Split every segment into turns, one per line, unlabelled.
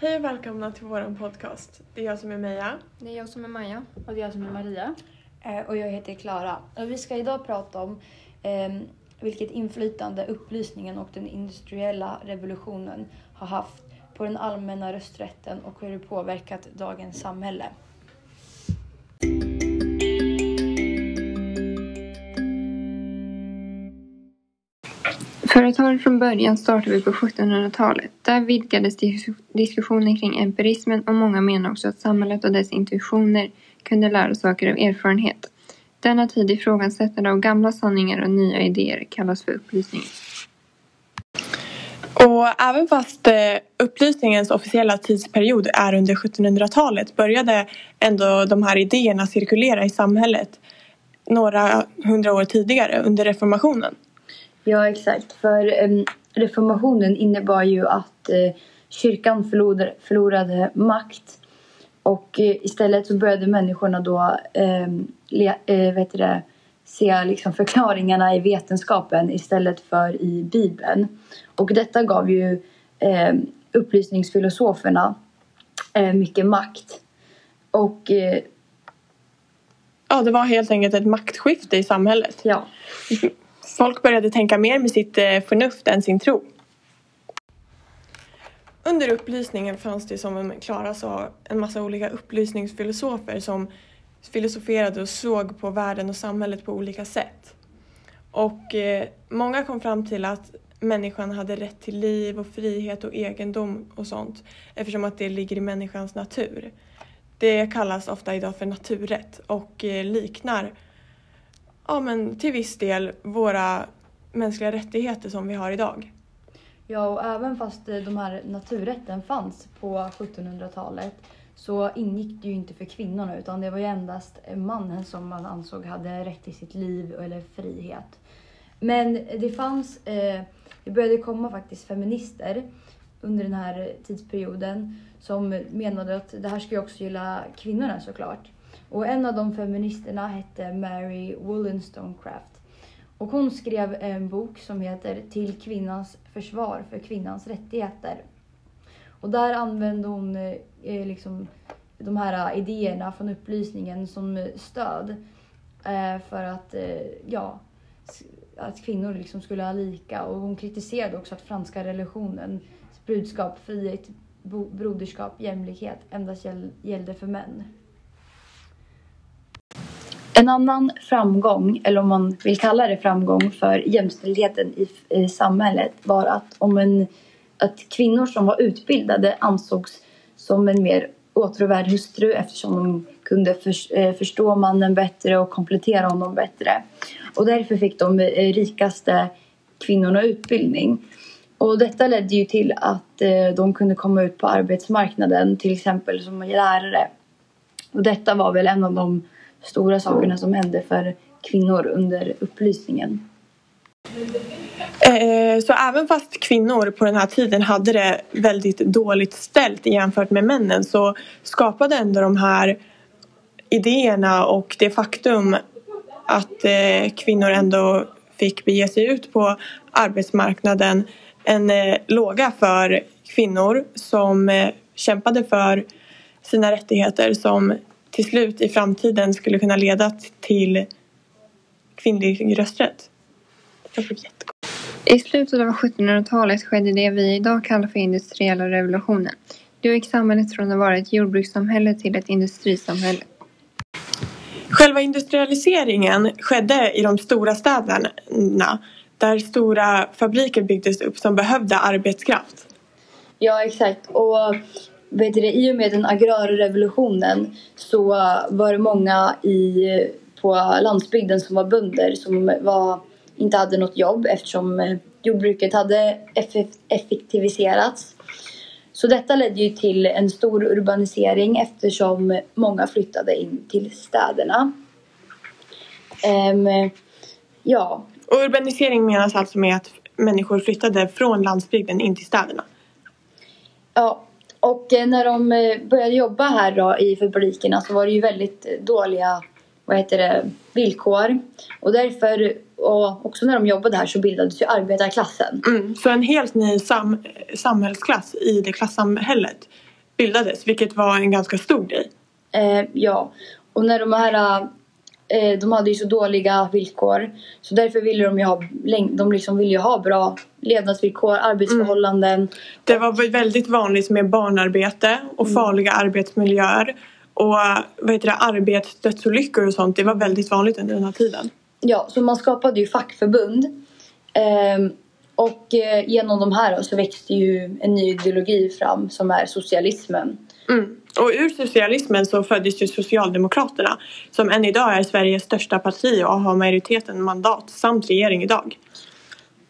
Hej och välkomna till vår podcast. Det är jag som är Meja.
Det är jag som är Maja.
Och det är jag som är Maria.
Eh, Och jag heter Klara. Och vi ska idag prata om eh, vilket inflytande upplysningen och den industriella revolutionen har haft på den allmänna rösträtten och hur det påverkat dagens samhälle.
Företaget från början startade vi på 1700-talet. Där vidgades diskussionen kring empirismen och många menar också att samhället och dess intuitioner kunde lära saker av erfarenhet. Denna tid ifrågasättande av gamla sanningar och nya idéer kallas för upplysning.
Och även fast eh, upplysningens officiella tidsperiod är under 1700-talet började ändå de här idéerna cirkulera i samhället några hundra år tidigare under reformationen.
Ja, exakt. För em, reformationen innebar ju att eh, kyrkan förlorade, förlorade makt och eh, istället så började människorna då le, eh, vet det, se liksom förklaringarna i vetenskapen istället för i Bibeln. Och detta gav ju eh, upplysningsfilosoferna eh, mycket makt. Och eh,
Ja, det var helt enkelt ett maktskifte i samhället.
ja,
Folk började tänka mer med sitt eh, förnuft än sin tro. Under upplysningen fanns det som Klara sa en massa olika upplysningsfilosofer som filosoferade och såg på världen och samhället på olika sätt. Och eh, många kom fram till att människan hade rätt till liv och frihet och egendom och sånt eftersom att det ligger i människans natur. Det kallas ofta idag för naturrätt och eh, liknar ja, men till viss del våra mänskliga rättigheter som vi har idag.
Ja, och även fast eh, de här naturrätten fanns på 1700-talet så ingick det ju inte för kvinnorna utan det var ju endast eh, mannen som man ansåg hade rätt till sitt liv eller frihet. Men det fanns, eh, det började komma faktiskt feminister under den här tidsperioden som menade att det här skulle också gälla kvinnorna såklart. Och en av de feministerna hette Mary Wollstonecraft. Och hon skrev en bok som heter Till kvinnans försvar för kvinnans rättigheter. Och där använde hon eh, liksom de här eh, idéerna från upplysningen som stöd. Eh, för att, eh, ja, att kvinnor liksom skulle ha lika. Och hon kritiserade också att franska religionen budskap frihet, broderskap, jämlikhet endast gällde för män. En annan framgång, eller om man vill kalla det framgång för jämställdheten i, i samhället var att, om en, att kvinnor som var utbildade ansågs som en mer åtråvärd hustru eftersom de kunde för, eh, förstå mannen bättre och komplettera honom bättre. Och därför fick de eh, rikaste kvinnorna utbildning. Och detta ledde ju till att eh, de kunde komma ut på arbetsmarknaden till exempel som lärare. Och detta var väl en av de stora sakerna som hände för kvinnor under upplysningen.
Eh, så även fast kvinnor på den här tiden hade det väldigt dåligt ställt jämfört med männen så skapade ändå de här idéerna och det faktum att eh, kvinnor ändå fick bege sig ut på arbetsmarknaden en eh, låga för kvinnor som kämpade för sina rättigheter som till slut i framtiden skulle kunna leda till kvinnlig rösträtt. Det var jättegott.
I slutet av 1700-talet skedde det vi idag kallar för industriella revolutionen. Då gick samhället från att vara ett jordbrukssamhälle till ett industrisamhälle.
Själva industrialiseringen skedde i de stora städerna där stora fabriker byggdes upp som behövde arbetskraft.
Ja, exakt. Och vet du, i och med den agrarrevolutionen så var det många i, på landsbygden som var bönder som var, inte hade något jobb eftersom eh, jordbruket hade eff- effektiviserats. Så detta ledde ju till en stor urbanisering eftersom många flyttade in till städerna. Ehm, ja,
Och urbanisering menas alltså med att människor flyttade från landsbygden in till städerna.
Ja, och eh, när de eh, började jobba här då i fabrikerna så var det ju väldigt eh, dåliga vad heter det, villkor. Och därför, och också när de jobbade här så bildades ju arbetarklassen.
Mm. Så en helt ny sam- samhällsklass i det klassamhället bildades, vilket var en ganska stor grej.
Eh, ja, och när de här eh, de hade ju så dåliga villkor så därför ville de ju ha, de liksom ville ju ha bra levnadsvillkor, arbetsförhållanden. Mm.
Det var väldigt vanligt med barnarbete och mm. farliga arbetsmiljöer och vad heter det, arbetsdödsolyckor och sånt. Det var väldigt vanligt under den här tiden.
Ja, så man skapade ju fackförbund. Eh, och eh, genom de här så växte ju en ny ideologi fram som är socialismen.
Mm. Och ur socialismen så föddes ju Socialdemokraterna som än idag är Sveriges största parti och har majoriteten mandat samt regering idag.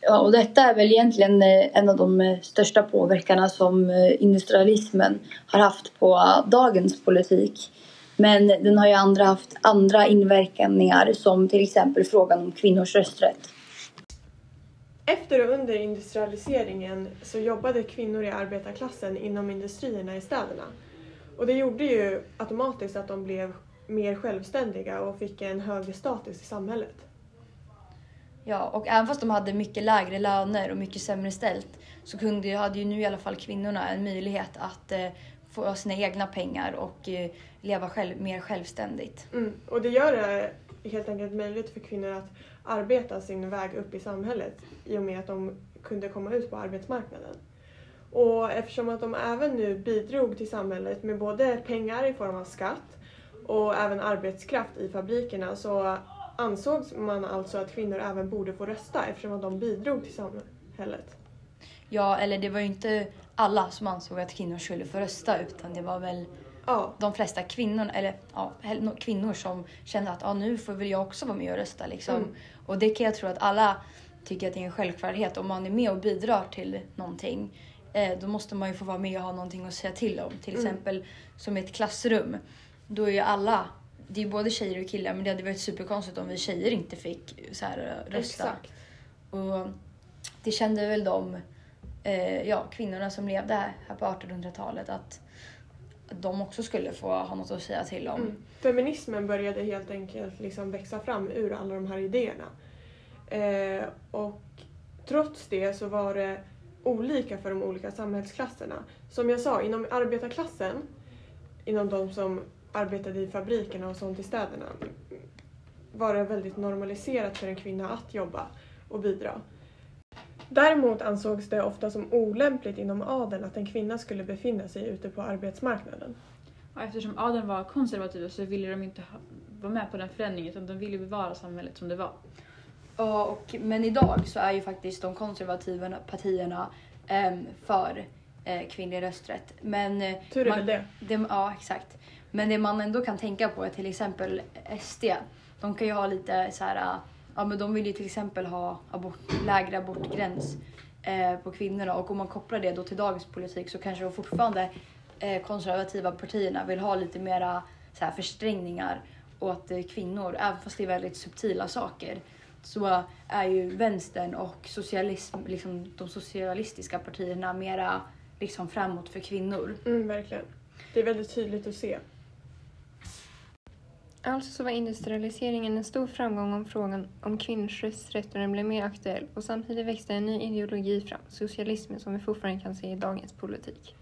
Ja, och detta är väl egentligen eh, en av de eh, största påverkarna som eh, industrialismen har haft på dagens politik. Men den har ju andra haft andra inverkningar som till exempel frågan om kvinnors rösträtt.
Efter och under industrialiseringen så jobbade kvinnor i arbetarklassen inom industrierna i städerna. Och det gjorde ju automatiskt att de blev mer självständiga och fick en högre status i samhället.
Ja, och även fast de hade mycket lägre löner och mycket sämre ställt så kunde, hade ju nu i alla fall kvinnorna en möjlighet att eh, få sina egna pengar och eh, leva själv, mer självständigt.
Mm. Och det gör det helt enkelt möjligt för kvinnor att arbeta sin väg upp i samhället i och med att de kunde komma ut på arbetsmarknaden. Och eftersom att de även nu bidrog till samhället med både pengar i form av skatt och även arbetskraft i fabrikerna så ansågs man alltså att kvinnor även borde få rösta eftersom att de bidrog till samhället.
Ja, eller det var ju inte alla som ansåg att kvinnor skulle få rösta utan det var väl ja. de flesta kvinnor, eller ja, kvinnor som kände att ja, nu får väl jag också vara med och rösta. Liksom. Mm. Och det kan jag tro att alla tycker att det är en självklarhet. Om man är med och bidrar till någonting eh, då måste man ju få vara med och ha någonting att säga till om. Till mm. exempel som i ett klassrum. Då är ju alla, det är ju både tjejer och killar men det hade varit superkonstigt om vi tjejer inte fick så här, rösta. Exakt. Och det kände väl de eh, ja, kvinnorna som levde här, här på 1800-talet att de också skulle få ha något att säga till om. Mm.
Feminismen började helt enkelt liksom växa fram ur alla de här idéerna. Eh, och trots det så var det olika för de olika samhällsklasserna. Som jag sa, inom arbetarklassen, inom de som arbetade i fabrikerna och sånt i städerna, var det väldigt normaliserat för en kvinna att jobba och bidra. Däremot ansågs det ofta som olämpligt inom adeln att en kvinna skulle befinna sig ute på arbetsmarknaden.
Och eftersom adeln var konservativa så ville de inte vara med på den förändringen utan de ville bevara samhället som det var.
Ja, och, men idag så är ju faktiskt de konservativa partierna eh, för eh, kvinnlig rösträtt. Men,
eh, Tur är man, det.
det. Ja, exakt. Men det man ändå kan tänka på är till exempel SD. De kan ju ha lite så här, ja men de vill ju till exempel ha abort, lägre abortgräns eh, på kvinnorna och om man kopplar det då till dagens politik så kanske de fortfarande eh, konservativa partierna vill ha lite mera så här, försträngningar åt eh, kvinnor, även fast det är väldigt subtila saker så är ju vänstern och socialism, liksom de socialistiska partierna mera liksom framåt för kvinnor.
Mm, verkligen. Det är väldigt tydligt att se.
Alltså så var industrialiseringen en stor framgång om frågan om kvinnors rösträtt och den blev mer aktuell och samtidigt växte en ny ideologi fram, socialismen som vi fortfarande kan se i dagens politik.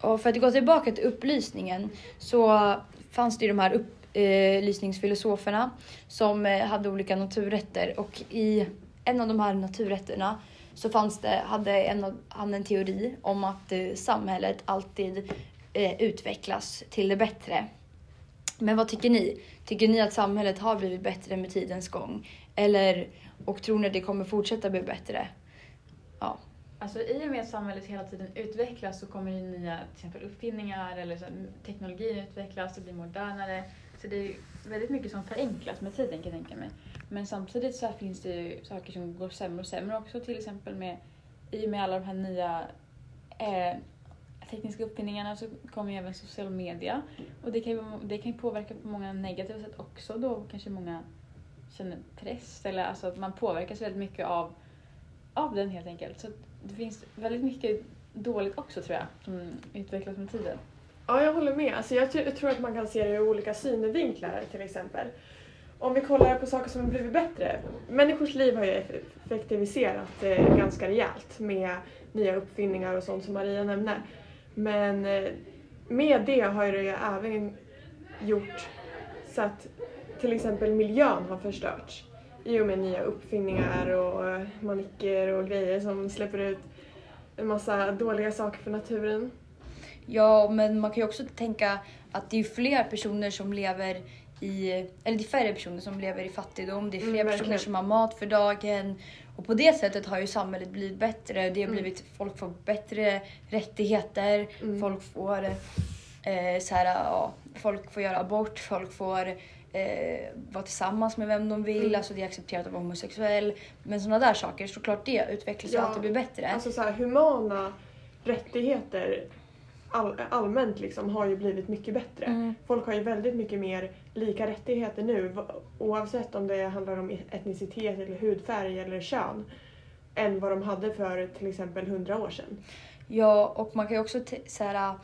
Och för att gå tillbaka till upplysningen så fanns det ju de här upp eh, lysningsfilosoferna som eh, hade olika naturrätter och i en av de här naturrätterna så fanns det, hade en, han en teori om att eh, samhället alltid eh, utvecklas till det bättre. Men vad tycker ni? Tycker ni att samhället har blivit bättre med tidens gång? Eller, och tror ni att det kommer fortsätta bli bättre?
Ja. Alltså i och med att samhället hela tiden utvecklas så kommer det nya till exempel uppfinningar eller så, teknologin utvecklas, det blir modernare. Så det är väldigt mycket som förenklas med tiden kan jag tänka mig. Men samtidigt så finns det ju saker som går sämre och sämre också. Till exempel med, i och med alla de här nya eh, tekniska uppfinningarna så kommer ju även social media. Och det kan ju, det kan ju påverka på många negativa sätt också då kanske många känner press eller alltså att man påverkas väldigt mycket av, av den helt enkelt. Så det finns väldigt mycket dåligt också tror jag som utvecklas med tiden.
Ja, jag håller med. Alltså, jag, jag tror att man kan se det ur olika synvinklar till exempel. Om vi kollar på saker som har blivit bättre. Människors liv har ju effektiviserat eh, ganska rejält med nya uppfinningar och sånt som Maria nämner. Men eh, med det har det ju även gjort så att till exempel miljön har förstörts i och med nya uppfinningar och eh, manicker och grejer som släpper ut en massa dåliga saker för naturen.
Ja, men man kan ju också tänka att det är fler personer som lever i, eller det är färre personer som lever i fattigdom, det är fler
Mm,
personer som har mat för dagen. Och på det sättet har ju samhället blivit bättre. Det har
Mm.
blivit, folk får bättre rättigheter,
Mm.
folk får eh, så här, ja, folk får göra abort, folk får eh, vara tillsammans med vem de vill,
Mm.
alltså det är accepterat att vara homosexuell. Men sådana där saker, såklart det utvecklas och
Ja,
alltid blir bättre.
Alltså så här, humana rättigheter all, allmänt liksom har ju blivit mycket bättre.
Mm.
Folk har ju väldigt mycket mer lika rättigheter nu oavsett om det handlar om etnicitet eller hudfärg eller kön än vad de hade för till exempel hundra år sedan.
Ja, och man kan ju också här,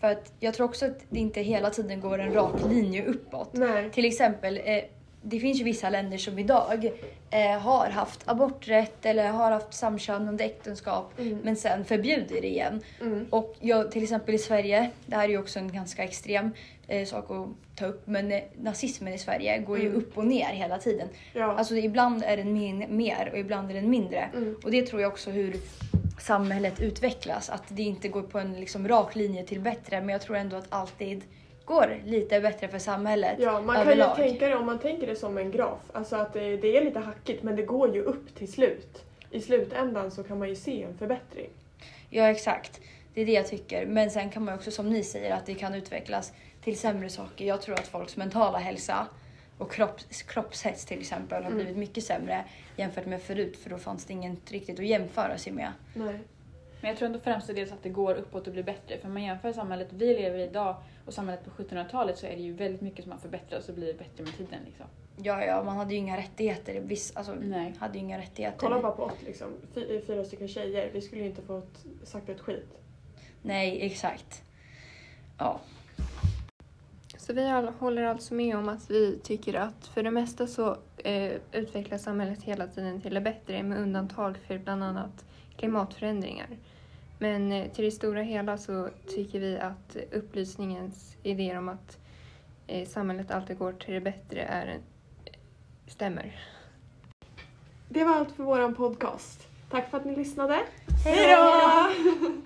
för att jag tror också att det inte hela tiden går en rak linje uppåt.
Nej.
Till exempel, eh, det finns ju vissa länder som idag eh, har haft aborträtt eller har haft samkönade äktenskap
Mm.
men sen förbjuder det igen.
Mm.
Och jag, till exempel i Sverige, det här är ju också en ganska extrem eh, sak att ta upp, men eh, nazismen i Sverige går ju
Mm.
upp och ner hela tiden.
Ja.
Alltså ibland är den min, mer och ibland är den mindre.
Mm.
Och det tror jag också hur samhället utvecklas. Att det inte går på en liksom rak linje till bättre. Men jag tror ändå att alltid går lite bättre för samhället
Ja, man kan
överlag.
ju tänka det om man tänker det som en graf. Alltså att det, det är lite hackigt men det går ju upp till slut. I slutändan så kan man ju se en förbättring.
Ja, exakt. Det är det jag tycker. Men sen kan man också som ni säger att det kan utvecklas till sämre saker. Jag tror att folks mentala hälsa och kropps, kroppshets till exempel har
Mm.
blivit mycket sämre jämfört med förut för då fanns det inget riktigt att jämföra sig med.
Nej.
Men jag tror ändå främst dels att det går uppåt och blir bättre. För om man jämför samhället vi lever i idag och samhället på 1700-talet så är det ju väldigt mycket som har förbättrats och blivit bättre med tiden. Liksom.
Ja, ja, man hade ju inga rättigheter. Viss, alltså,
Nej.
hade ju inga rättigheter.
Kolla bara på oss liksom. Fy, fyra stycken tjejer. Vi skulle ju inte fått sagt ett skit.
Nej, exakt. Ja.
Så vi håller alltså med om att vi tycker att för det mesta så eh, utvecklas samhället hela tiden till det bättre med undantag för bland annat klimatförändringar. Men eh, till det stora hela så tycker vi att upplysningens idéer om att eh, samhället alltid går till det bättre är en, stämmer.
Det var allt för våran podcast. Tack för att ni lyssnade. Hej då!